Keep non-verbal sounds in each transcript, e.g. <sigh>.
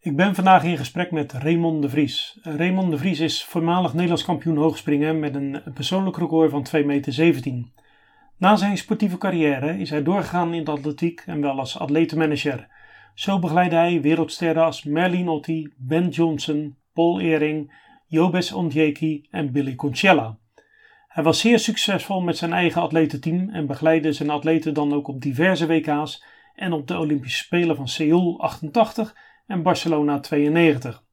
Ik ben vandaag in gesprek met Raymond de Vries. Raymond de Vries is voormalig Nederlands kampioen hoogspringen met een persoonlijk record van 2,17 meter. Na zijn sportieve carrière is hij doorgegaan in de atletiek en wel als atletenmanager. Zo begeleidde hij wereldsterren als Merlin Otti, Ben Johnson, Paul Ehring, Jobes Ondjeki en Billy Concella. Hij was zeer succesvol met zijn eigen atletenteam en begeleidde zijn atleten dan ook op diverse WK's en op de Olympische Spelen van Seoul 88 en Barcelona 92.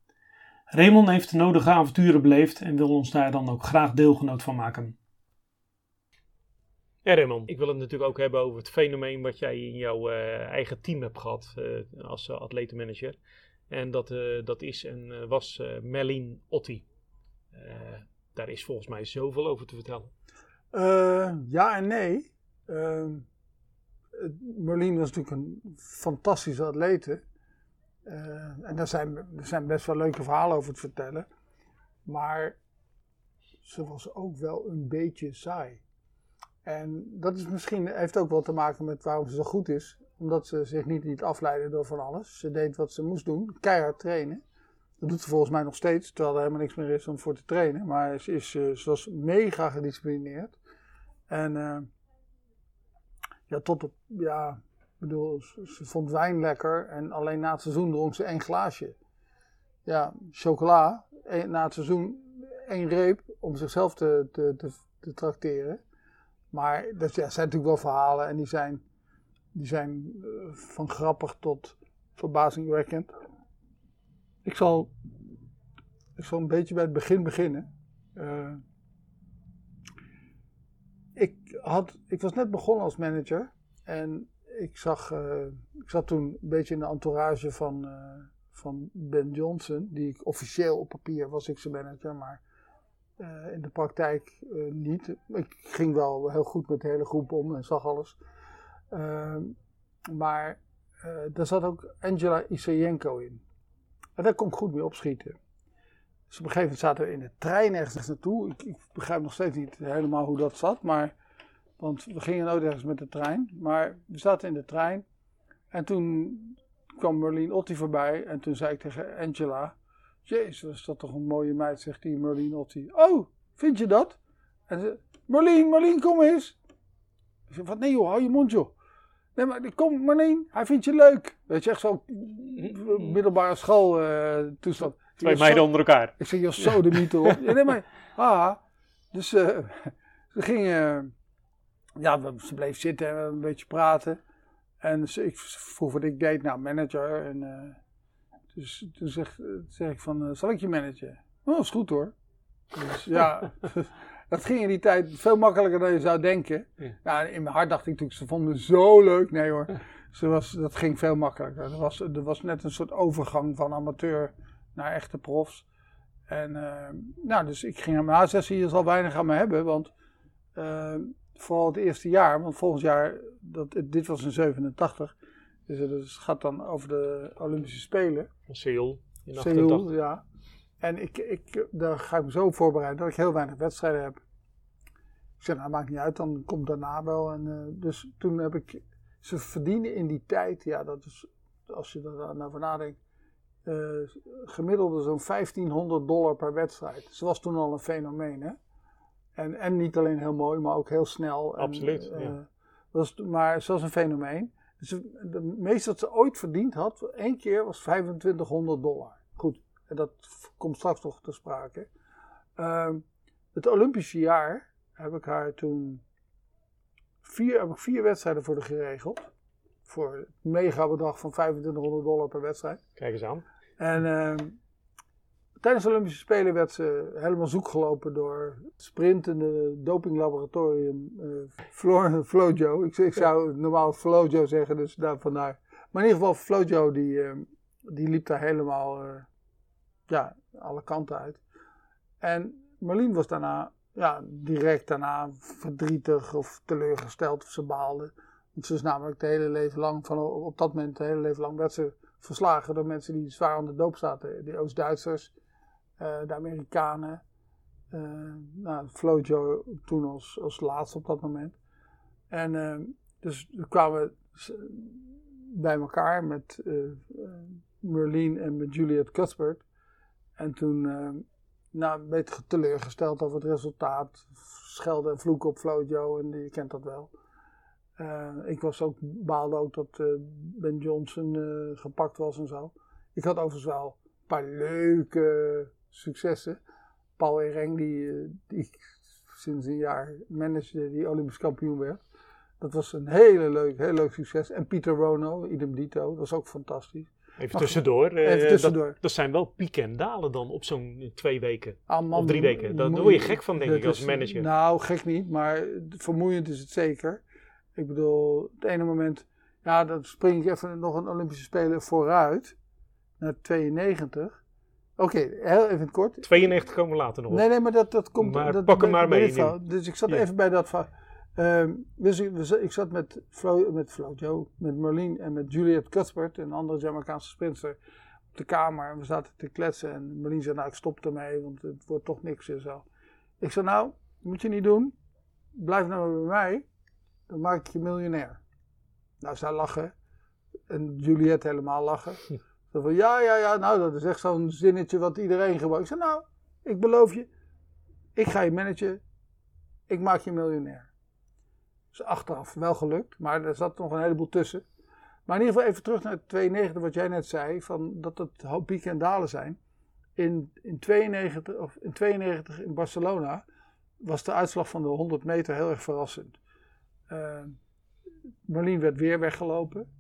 Raymond heeft de nodige avonturen beleefd en wil ons daar dan ook graag deelgenoot van maken. Ja, Raymond, ik wil het natuurlijk ook hebben over het fenomeen wat jij in jouw uh, eigen team hebt gehad uh, als uh, atletenmanager. En dat, dat is en was Merlin Otti. daar is volgens mij zoveel over te vertellen. ja en nee. Ehm, Merlin was natuurlijk een fantastische atlete. En daar zijn, er zijn best wel leuke verhalen over te vertellen. Maar ze was ook wel een beetje saai. En dat is misschien, heeft ook wel te maken met waarom ze zo goed is. Omdat ze zich niet liet afleiden door van alles. Ze deed wat ze moest doen, keihard trainen. Dat doet ze volgens mij nog steeds, terwijl er helemaal niks meer is om voor te trainen. Maar ze, is, eh, ze was mega gedisciplineerd. En uh, ja, tot op, ja, bedoel, ze vond wijn lekker. En alleen na het seizoen dronk ze één glaasje. Ja, chocola, na het seizoen één reep om zichzelf te, te, te, te trakteren. Maar dat zijn natuurlijk wel verhalen en die zijn, die zijn uh, van grappig tot verbazingwekkend. Ik zal, ik zal een beetje bij het begin beginnen. Uh, ik, had, ik was net begonnen als manager en ik, zag, uh, ik zat toen een beetje in de entourage van, van Ben Johnson, die ik officieel op papier was ik zijn manager, maar uh, in de praktijk niet. Ik ging wel heel goed met de hele groep om en zag alles. Uh, maar daar zat ook Angela Isayenko in. En daar kon ik goed mee opschieten. Dus op een gegeven moment zaten we in de trein ergens naartoe. Ik, ik begrijp nog steeds niet helemaal hoe dat zat. Maar, want we gingen nooit ergens met de trein. Maar we zaten in de trein. En toen kwam Merlin Otti voorbij. En toen zei ik tegen Angela... Jezus, is dat toch een mooie meid, zegt die Merlin Otti. Oh, vind je dat? En ze, Merlin, Merlin, kom eens. Ik zeg, wat nee joh, hou je mond joh. Nee, maar kom Merlin, hij vindt je leuk. Weet je, echt zo'n middelbare school uh, toestand. Twee meiden onder elkaar. Ik zeg, joh, zo de mythe op. <laughs> Nee, maar, ah. Dus uh, ze gingen, ja, ze bleef zitten en een beetje praten. En ze, ik vroeg wat ik deed, nou, manager en... Uh, dus toen zeg, zeg ik van, uh, zal ik je managen? Oh, is goed hoor. Dus ja, <laughs> dat ging in die tijd veel makkelijker dan je zou denken. Ja. in mijn hart dacht ik natuurlijk, ze vonden me zo leuk. Nee hoor, <laughs> ze was, dat ging veel makkelijker. Er was, er was net een soort overgang van amateur naar echte profs. En uh, nou, dus ik ging aan mijn A6 hier zal weinig aan me hebben, want vooral het eerste jaar, want volgend jaar, dat, dit was in 87, dus het gaat dan over de Olympische Spelen. Seoul in Seoul, ja. En ik, ik, daar ga ik me zo op voorbereiden dat ik heel weinig wedstrijden heb. Ik zeg, nou maakt niet uit, dan komt daarna wel. En, uh, dus toen heb ik, ze verdienen in die tijd, ja dat is, als je er nou voor nadenkt, uh, gemiddelde zo'n 1500 dollar per wedstrijd. Ze was toen al een fenomeen, hè. En, en niet alleen heel mooi, maar ook heel snel. Absoluut, en, uh, ja. was, maar ze was een fenomeen. Dus de meeste dat ze ooit verdiend had, één keer was 2500 dollar. Goed, en dat komt straks nog te sprake. Uh, het Olympische jaar heb ik haar toen vier, heb ik vier wedstrijden voor de geregeld. Voor het mega bedrag van 2500 dollar per wedstrijd. Kijk eens aan. En uh, tijdens de Olympische Spelen werd ze helemaal zoek gelopen door het sprintende dopinglaboratorium uh, Flojo. Ik, ik zou normaal Flojo zeggen, dus daar vandaar. Maar in ieder geval Flojo die, uh, die liep daar helemaal uh, ja, alle kanten uit. En Marlien was daarna, ja, direct daarna verdrietig of teleurgesteld of ze baalde. Want ze is namelijk de hele leven lang, van op dat moment, de hele leven lang werd ze verslagen door mensen die zwaar aan de doop zaten. De Oost-Duitsers, de Amerikanen. Uh, nou, Flojo toen als, als laatste op dat moment. En uh, dus we kwamen bij elkaar met Marlene en met Juliet Cuthbert. En toen, uh, nou, een beetje teleurgesteld over het resultaat. Schelden en vloeken op Flojo en je kent dat wel. Ik was ook, baalde ook dat Ben Johnson gepakt was en zo. Ik had overigens wel een paar leuke successen. Paul Ereng, die, die <laughs> sinds een jaar manager die Olympisch kampioen werd. Dat was een hele leuk, heel leuk succes. En Pieter Rono, idem dito, dat was ook fantastisch. Even tussendoor. Even tussendoor. Dat, dat, zijn wel pieken en dalen dan op zo'n twee weken. Ah, man, of drie weken. Daar word je gek van, denk ik, als is, manager. Nou, gek niet, maar vermoeiend is het zeker. Ik bedoel, het ene moment, ja, dan spring ik even nog een Olympische Spelen vooruit. Naar 92. Oké, heel even kort. 92 komen we later nog op. Nee, nee, maar dat, dat komt... Maar dat, pak hem maar mee. Dus ik zat ja. even bij dat... Um, dus ik, ik, zat met Flo, met Flo Joe, met Marlene en met Juliet Cuthbert, een andere Jamaicaanse sprinter, op de kamer. En we zaten te kletsen en Marlene zei, nou ik stop ermee, want het wordt toch niks en zo. Ik zei, nou, moet je niet doen. Blijf nou bij mij, dan maak ik je miljonair. Nou, zij lachen. En Juliet helemaal lachen. <laughs> Zo ja, ja, ja, nou dat is echt zo'n zinnetje wat iedereen gebruikt. Ik zei, nou, ik beloof je, ik ga je managen, ik maak je miljonair is achteraf wel gelukt, maar er zat nog een heleboel tussen. Maar in ieder geval even terug naar 92, wat jij net zei, van dat het pieken en dalen zijn. In, in, 92, of in 92 in Barcelona was de uitslag van de 100 meter heel erg verrassend. Uh, Marlene werd weer weggelopen.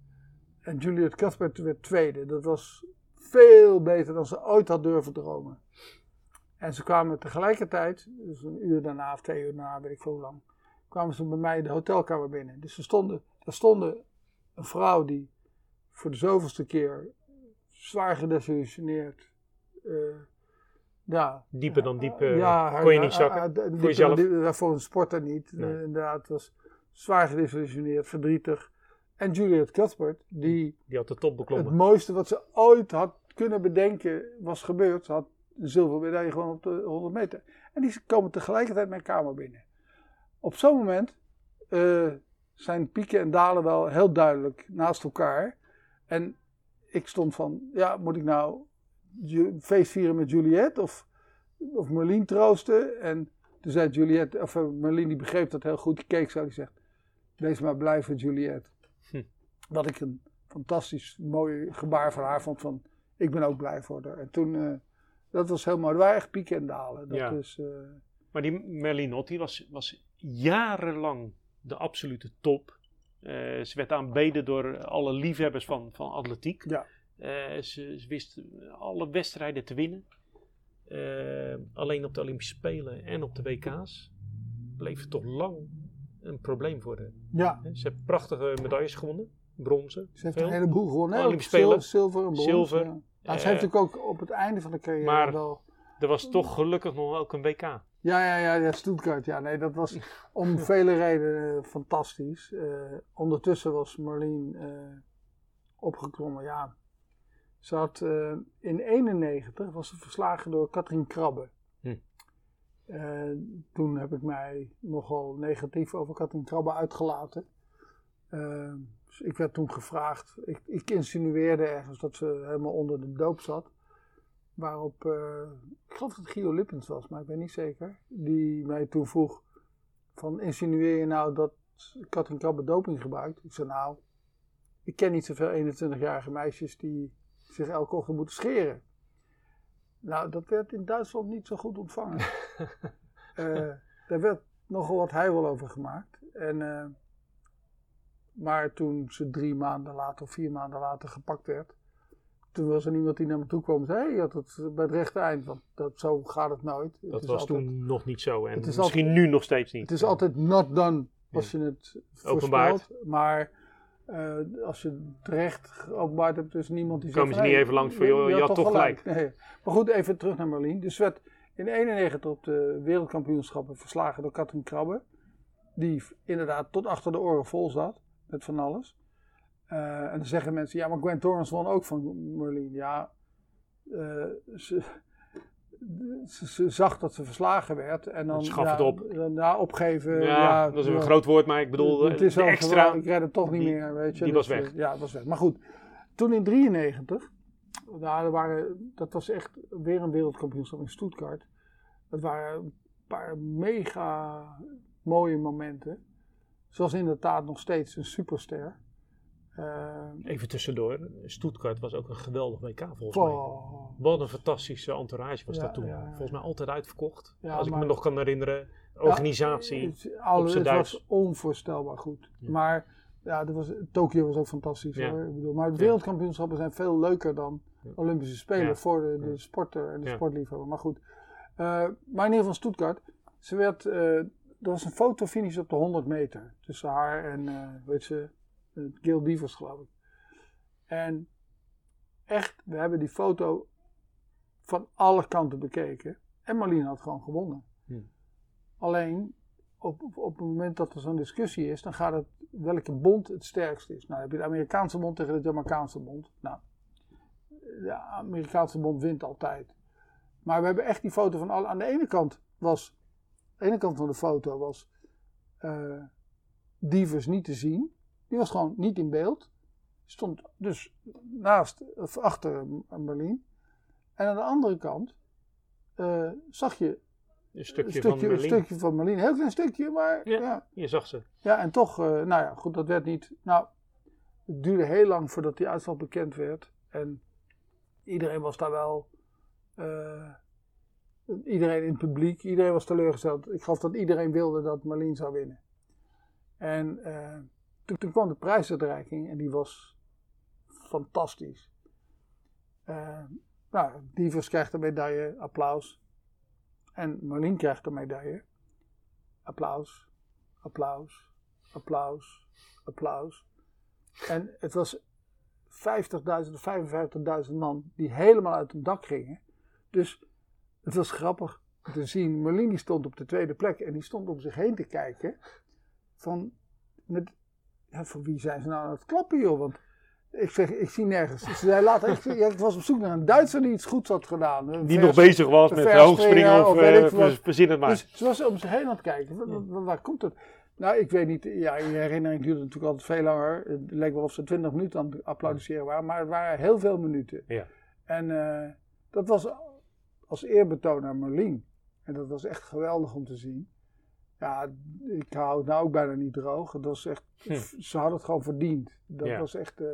En Juliet Cuthbert werd tweede. Dat was veel beter dan ze ooit had durven dromen. En ze kwamen tegelijkertijd, dus een uur daarna of twee uur daarna, weet ik veel lang, kwamen ze bij mij de hotelkamer binnen. Dus er stonden, er stonden een vrouw die voor de zoveelste keer zwaar gedesillusioneerd. Uh, ja, dieper dan diep uh, ja, kon je niet zakken uh, voor jezelf? voor een sporter niet. Nee. inderdaad, was zwaar gedesillusioneerd, verdrietig. En Juliet Cuthbert, die, die had de top beklommen. Het mooiste wat ze ooit had kunnen bedenken was gebeurd. Ze had een zilveren medaille gewoon op de 100 meter. En die komen tegelijkertijd mijn kamer binnen op zo'n moment uh, zijn pieken en dalen wel heel duidelijk naast elkaar. En ik stond van, ja, moet ik nou feest vieren met Juliette of, of Merlin troosten? En toen zei Juliette, of uh, Merlin die begreep dat heel goed, die keek zo, die zegt, wees maar blij voor Juliette. Hm. Wat ik een fantastisch mooi gebaar van haar vond, van ik ben ook blij voor haar. En toen, uh, dat was mooi, er waren echt pieken en dalen. Dat ja. is, maar die Merlinotti was, was jarenlang de absolute top. Uh, ze werd aanbeden door alle liefhebbers van, van atletiek. Ja. Ze, ze, wist alle wedstrijden te winnen. Alleen op de Olympische Spelen en op de WK's bleef het toch lang een probleem voor haar. Ja. Ze heeft prachtige medailles gewonnen. Bronzen. Ze heeft veel. een heleboel gewonnen. Olympische Spelen. Zilver en bronzen. Zilver. Ja. Nou, ze heeft natuurlijk ook op het einde van de carrière maar wel... er was toch gelukkig nog ook een WK. Ja, ja, ja, ja, Stuttgart. Ja, nee, dat was om <laughs> vele redenen fantastisch. Uh, ondertussen was Marleen uh, opgeklommen. Ja, ze had uh, in 91 was ze verslagen door Katrien Krabbe. Hm. toen heb ik mij nogal negatief over Krabbe uitgelaten. Dus ik werd toen gevraagd. Ik, ik insinueerde ergens dat ze helemaal onder de doop zat. Waarop, uh, ik geloof dat het Guido Lippens was, maar ik ben niet zeker. Die mij toen vroeg: van insinueer je nou dat Katin Krabbe doping gebruikt? Ik zei nou, ik ken niet zoveel 21-jarige meisjes die zich elke ochtend moeten scheren. Nou, dat werd in Duitsland niet zo goed ontvangen. uh, <laughs> daar werd nogal wat heil over gemaakt. En, uh, maar toen ze drie maanden later of vier maanden later gepakt werd, toen was er niemand die naar me toe kwam en zei: hey, je had het bij het rechte eind. Want dat, zo gaat het nooit. Dat het was altijd, toen nog niet zo. En misschien altijd, nu nog steeds niet. Het is altijd not done als je het voorspelt. Maar uh, als je het recht hebt, is niemand die Komen zegt... ze niet even langs voor, je, je, had toch gelijk. gelijk. Nee. Maar goed, even terug naar Marlien. Dus werd in 91 op de wereldkampioenschappen verslagen door Katrin Krabbe. Die inderdaad tot achter de oren vol zat met van alles. Uh, en dan zeggen mensen, ja, maar Gwen Torrens won ook van Merlin. Ja, uh, ze, ze, ze, zag dat ze verslagen werd. En dan, Schaf ja, het op. Dan, ja, opgeven. Ja, ja, dat is een groot woord, maar ik bedoel, het is de extra... Ik red het toch niet die, meer, weet je. Die dus, was weg. Ja, was weg. Maar goed, toen in 93 Nou, er waren, dat was echt weer een wereldkampioenschap in Stuttgart. Het waren een paar mega mooie momenten. Zoals inderdaad nog steeds een superster. Uh, Even tussendoor, Stuttgart was ook een geweldig WK volgens mij. Wat een fantastische entourage was Ja, dat toen. ja, ja. Volgens mij altijd uitverkocht. Als ik me nog kan herinneren. Organisatie. het, alle, het was onvoorstelbaar goed. Maar ja, dat was, Tokio was ook fantastisch hoor. Ik bedoel, maar wereldkampioenschappen zijn veel leuker dan. Olympische Spelen voor de, de sporter en de sportliefhebber. Maar goed. Eh, maar in ieder geval Stuttgart. Ze werd, eh, er was een fotofinish op de 100 meter. Tussen haar en, eh weet ze, eh, Gail Divers geloof ik. En echt, we hebben die foto van alle kanten bekeken. En Marlene had gewoon gewonnen. Hm. Alleen, op, op, op het moment dat er zo'n discussie is, dan gaat het welke bond het sterkst is. Nou, dan heb je de Amerikaanse bond tegen de Jamaicaanse bond. Nou, de Amerikaanse bond wint altijd. Maar we hebben echt die foto van alle. Aan de ene kant was, de ene kant van de foto was eh Divers niet te zien. Die was gewoon niet in beeld. Stond dus naast of achter Marleen. En aan de andere kant eh, zag je Een stukje, een stukje, van een Merlin. stukje van. Heel klein stukje, maar Ja. ja. Je zag ze. Ja, en toch, eh, nou ja, goed, dat werd niet. Nou, het duurde heel lang voordat die uitslag bekend werd. En iedereen was daar wel. eh, iedereen in het publiek, iedereen was teleurgesteld. Ik geloof dat iedereen wilde dat Marleen zou winnen. En toen, kwam de prijsuitreiking en die was fantastisch. Eh nou, Divers krijgt een medaille, applaus. En Marleen krijgt een medaille. Applaus, applaus, applaus, applaus. En het was 50.000 of 55.000 man die helemaal uit het dak gingen. Dus het was grappig te zien. Die stond op de tweede plek en die stond om zich heen te kijken. Van, met, ja, voor wie zijn ze nou aan het klappen joh? Want ik, zeg, ik zie nergens. Ze zei later, ik, ja, ik was op zoek naar een Duitser die iets goeds had gedaan. Een Die vers- nog bezig was met hoogspringen of, of eh, verzin het maar. dus ze was om zich heen aan het kijken. Wa- wa- wa- waar komt het? Nou, ik weet niet. Ja, in je herinnering duurde natuurlijk altijd veel langer. Het leek wel of ze 20 minuten aan het applaudisseren waren. Maar het waren heel veel minuten. Ja. En eh, dat was als eerbetoon aan Marleen. En dat was echt geweldig om te zien. Ja, ik hou het nou ook bijna niet droog. Het was echt, Hm. Ze hadden het gewoon verdiend. Dat Ja. was echt... eh,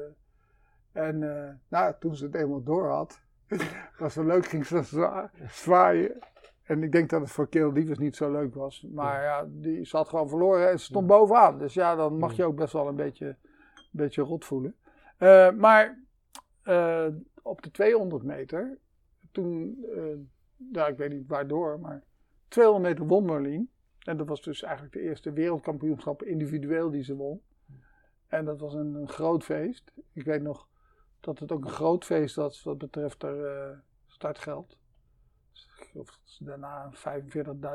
en eh, nou, toen ze het eenmaal door had, <laughs> was het leuk, ging ze zwa- zwaaien. En ik denk dat het voor Keel Dievers niet zo leuk was. Maar ja, die, ze had gewoon verloren en ze stond bovenaan. Dus ja, dan mag je ook best wel een beetje, een beetje rot voelen. Eh, maar op de 200 meter, toen, ja, ik weet niet waardoor, maar 200 meter won Marleen. En dat was dus eigenlijk de eerste wereldkampioenschap individueel die ze won. En dat was een, een groot feest. Ik weet nog dat het ook een groot feest was wat betreft haar eh, startgeld. Dat ze daarna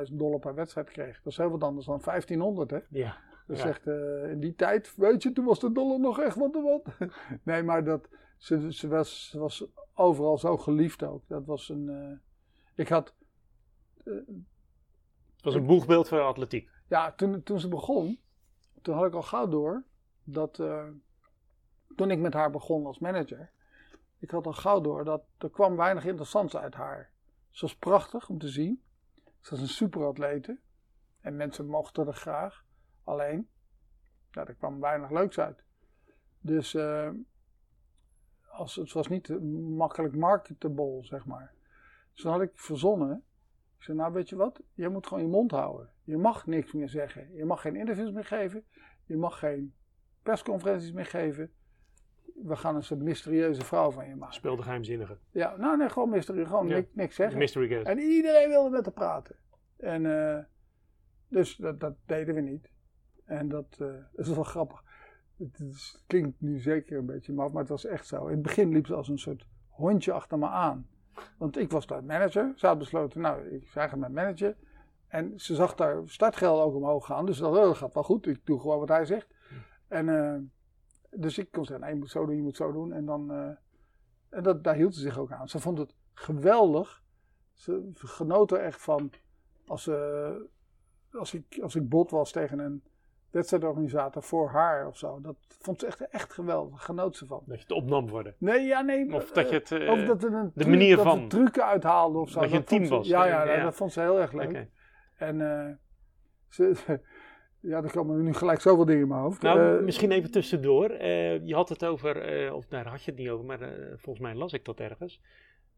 45.000 dollar per wedstrijd kreeg. Dat is heel wat anders dan 1500 hè. Ja. Dat Ja. echt, eh, in die tijd, weet je, toen was de dollar nog echt wat te wat. <laughs> nee, maar dat, ze, ze, was, ze was overal zo geliefd ook. Dat was een, eh, ik had, was een boegbeeld voor de atletiek. ja, toen, toen ze begon, toen had ik al gauw door dat, eh, toen ik met haar begon als manager, ik had al gauw door dat er kwam weinig interessants uit haar. Ze was prachtig om te zien. Ze was een superatlete. En mensen mochten er graag. Alleen, ja, er kwam weinig leuks uit. Dus eh, als, het was niet makkelijk marketable, zeg maar. Dus toen had ik verzonnen. Ik zei, nou weet je wat, je moet gewoon je mond houden. Je mag niks meer zeggen. Je mag geen interviews meer geven. Je mag geen persconferenties meer geven. We gaan een soort mysterieuze vrouw van je maken. Speelde geheimzinnige. Ja, nou nee, gewoon mysterie. Gewoon Ja. niks, zeggen. Mystery guest. En iedereen wilde met haar praten. En eh, dus dat, dat deden we niet. En dat eh, <laughs> is wel grappig. Het klinkt nu zeker een beetje maf, maar het was echt zo. In het begin liep ze als een soort hondje achter me aan. Want ik was daar manager. Ze had besloten, nou, ik ga met manager. En ze zag daar startgeld ook omhoog gaan. Dus dat, oh, dat gaat wel goed. Ik doe gewoon wat hij zegt. En eh, dus ik kon zeggen, nee, je moet zo doen, je moet zo doen. En dan, eh, en dat, daar hield ze zich ook aan. Ze vond het geweldig. Ze genoot er echt van als, eh, als, ik, als ik bot was tegen een wedstrijdorganisator voor haar of zo. Dat vond ze echt, echt geweldig. Genoot ze van. Dat je het opnam worden. Nee, ja, nee. Of dat eh, je het... eh, of dat er een de manier dat van. er trucken uithaalde of zo. Dat je een team ze- was. Ja, ja, Ja. dat vond ze heel erg leuk. En eh, ze, <laughs> ja, er komen nu gelijk zoveel dingen in mijn hoofd. Nou, Eh, misschien even tussendoor. Eh, je had het over, eh, of daar had je het niet over, maar eh, volgens mij las ik dat ergens.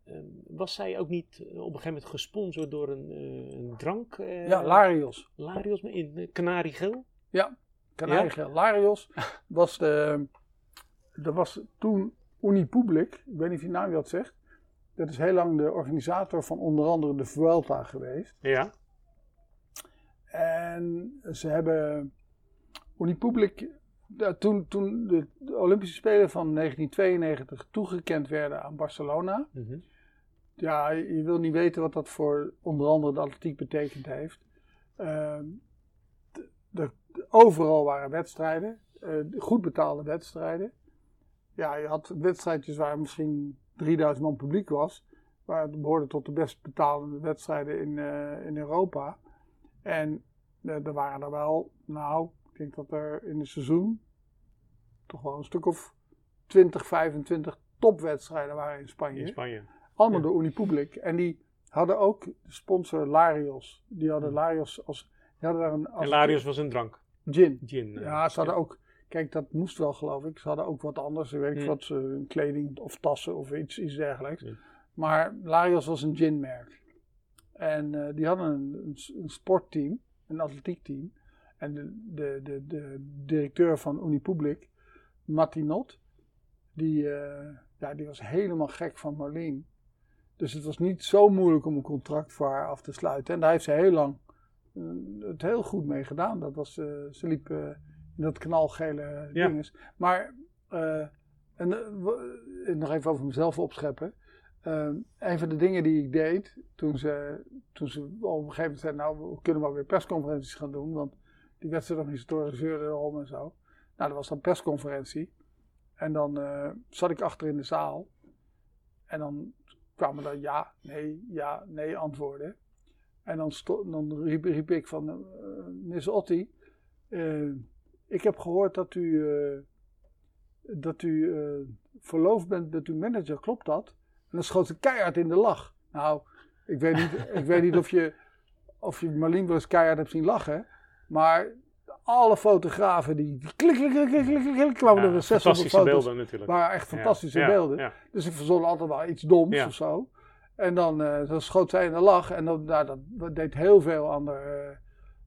Eh, was zij ook niet eh, op een gegeven moment gesponsord door een, eh, een drank? eh, ja, Larios. Larios in uh, Canariegeel? Kanariegeel. Larios <laughs> was de. Dat was toen Unipublic. Ik weet niet of je naam dat zegt. Dat is heel lang de organisator van onder andere de Vuelta geweest. Ja. En ze hebben Unipublic. ja, Toen, toen de, Olympische Spelen van 1992 toegekend werden aan Barcelona. Mhm. Ja, je wil niet weten wat dat voor onder andere de atletiek betekend heeft. De- overal waren wedstrijden, eh, goed betaalde wedstrijden. Ja, je had wedstrijdjes waar misschien 3000 man publiek was. Maar het behoorde tot de best betalende wedstrijden in, eh, in Europa. En eh, er waren er wel, nou, ik denk dat er in het seizoen toch wel een stuk of 20, 25 topwedstrijden waren in Spanje. In Spanje. Allemaal Ja. door Unipublic. En die hadden ook de sponsor Larios. Die hadden Larios als. Die hadden daar een. Als En Larios was een drank. Gin. Gin. eh, Ja, ze hadden ook. Kijk, dat moest wel, geloof ik. Ze hadden ook wat anders. Ik weet niet wat ze. Kleding of tassen of iets, iets dergelijks. Maar Larios was een ginmerk. En eh, die hadden een, een, sportteam, een atletiekteam. En de, de, de, de directeur van Unipublic, Martinot, die, ja, die was helemaal gek van Marleen. Dus het was niet zo moeilijk om een contract voor haar af te sluiten. En daar heeft ze heel lang het heel goed mee gedaan. Dat was, eh, ze liep eh, in dat knalgele Ja. dinges. Maar, eh, en, eh, eh, nog even over mezelf opscheppen. Eh, een van de dingen die ik deed toen ze, toen ze op een gegeven moment zeiden, nou we kunnen wel weer persconferenties gaan doen, want die wedstrijdorganisatoren zeurden erom en zo. Nou, dat was dan persconferentie. En dan eh, zat ik achter in de zaal. En dan kwamen er ja, nee, ja, nee antwoorden. En dan, dan riep, riep ik van, eh Miss Otti, eh, ik heb gehoord dat u, eh, dat u verloofd bent met uw manager, klopt dat? En dan schoot ze keihard in de lach. Nou, ik weet niet, ik weet niet of je, of je Marleen wel eens keihard hebt zien lachen. Maar alle fotografen die klik, klik, klik, klik, klik, klik, kwamen Ja, er 600 fantastische foto's. beelden natuurlijk. waren echt fantastische Ja, beelden. Ja, Dus ik verzon altijd wel iets doms of zo. En dan, eh, dan schoot zij in de lach. En dan, nou, dat, dat deed heel veel aan de, eh,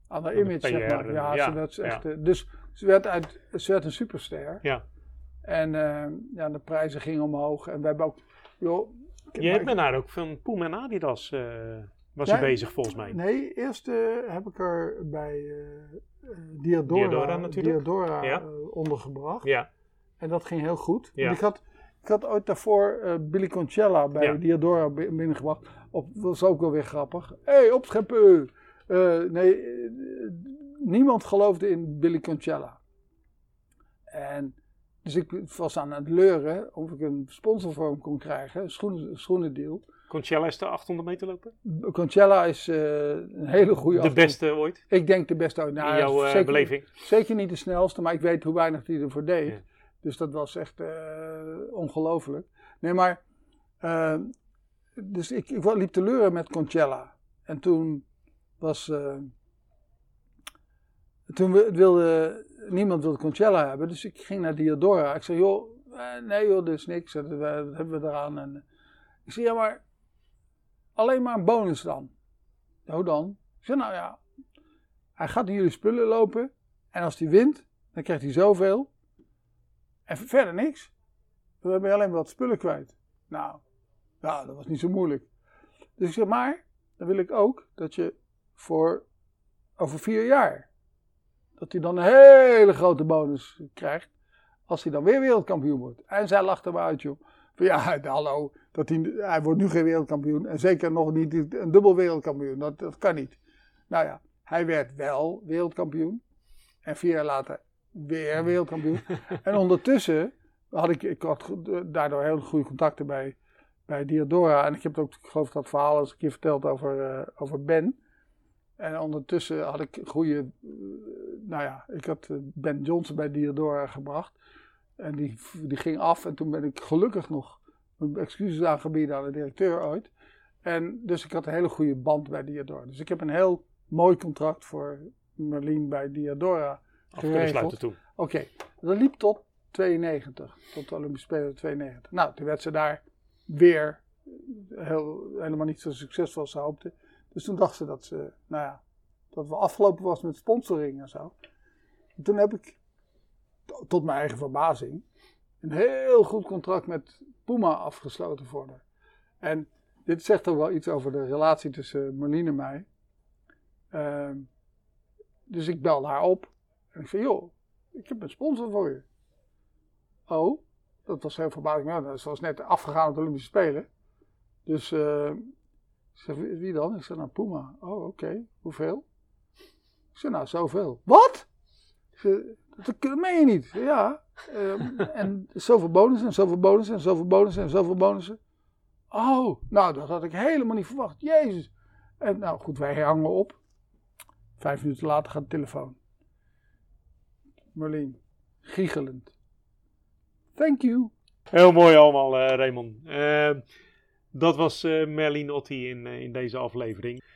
aan de de image, zeg maar. Ja, ja, Ze werd ja. echt, eh, dus ze werd, uit, ze werd een superster. ja. En ja, de prijzen gingen omhoog. En we hebben ook... Joh, Je hebt met haar ook van Puma en Adidas was je bezig volgens mij. Nee, eerst heb ik er bij Diadora, Diadora natuurlijk. Diadora, Ja. ondergebracht. Ja, En dat ging heel goed. Ja. Ik, had, ik had ooit daarvoor eh, Billy Concella bij Ja. Diadora bi- binnengebracht. Op, dat was ook wel weer grappig. Hé, hey, opscheppen! Eh, nee, eh, niemand geloofde in Billy Concella. En dus ik was aan het leuren of ik een sponsor voor hem kon krijgen. Een schoenen, schoenendeal. Concella is de 800 meter lopen. Concella is een hele goede De beste ooit Ik denk de beste ooit. Nou, in jouw zeker- beleving. Zeker niet de snelste, maar ik weet hoe weinig hij ervoor deed. Ja. Dus dat was echt eh, ongelooflijk. Nee, maar. eh, dus ik, ik liep te leuren met Concella. En toen was. eh, toen wilde. Niemand wilde Concella hebben, dus ik ging naar Diodora. Ik zei: joh, nee joh, dit is niks. Dat, dat hebben we eraan. En, ik zei: ja, maar. Alleen maar een bonus dan. Hoe dan? Ik zei: nou ja. Hij gaat in jullie spullen lopen. En als hij wint, dan krijgt hij zoveel. En verder niks. Dan ben je alleen maar wat spullen kwijt. Nou, ja, dat was niet zo moeilijk. Dus ik zeg, maar, dan wil ik ook dat je voor over vier jaar, dat hij dan een hele grote bonus krijgt, als hij dan weer wereldkampioen wordt. En zij lachte me uit, joh. Van ja, <laughs> hallo, dat hij, hij wordt nu geen wereldkampioen en zeker nog niet een dubbel wereldkampioen. Dat, dat kan niet. Nou ja, hij werd wel wereldkampioen. En vier jaar later weer wereldkampioen. <laughs> en ondertussen had ik, ik had daardoor heel goede contacten bij, bij Diodora. En ik heb ook, ik geloof dat verhaal eens een keer verteld over, eh, over Ben. En ondertussen had ik goede, eh, nou ja, ik had eh, Ben Johnson bij Diodora gebracht. En die, die ging af en toen ben ik gelukkig nog mijn excuses aangeboden aan de directeur ooit. En dus ik had een hele goede band bij Diodora. Dus ik heb een heel mooi contract voor Merlin bij Diodora Af kunnen geregeld. sluiten toe. Oké, dat liep tot 92, tot de Olympische Spelen 92. Nou, toen werd ze daar weer heel, helemaal niet zo succesvol als ze hoopte. Dus toen dacht ze dat ze, nou ja, dat we afgelopen was met sponsoring en zo. En toen heb ik, tot mijn eigen verbazing, een heel goed contract met Puma afgesloten voor haar. En dit zegt ook wel iets over de relatie tussen Marlene en mij. Ehm, dus ik belde haar op en ik zei, joh, ik heb een sponsor voor je. Oh, dat was heel verbazing. Ja, ze was net afgegaan op de Olympische Spelen. Dus eh, wie dan? Ik zei, nou Puma. Oh, oké. Hoeveel? Ik zei, nou, zoveel. Wat? Dat, meen je niet. Ja. ehm, <laughs> en zoveel bonussen en zoveel bonussen en zoveel bonussen en zoveel bonussen. Oh, nou, dat had ik helemaal niet verwacht. Jezus. En nou goed, wij hangen op. Vijf minuten later gaat de telefoon. Marleen, giechelend. Thank you. Heel mooi allemaal, eh, Raymond. Eh, dat was eh Merlin Otti in, in deze aflevering.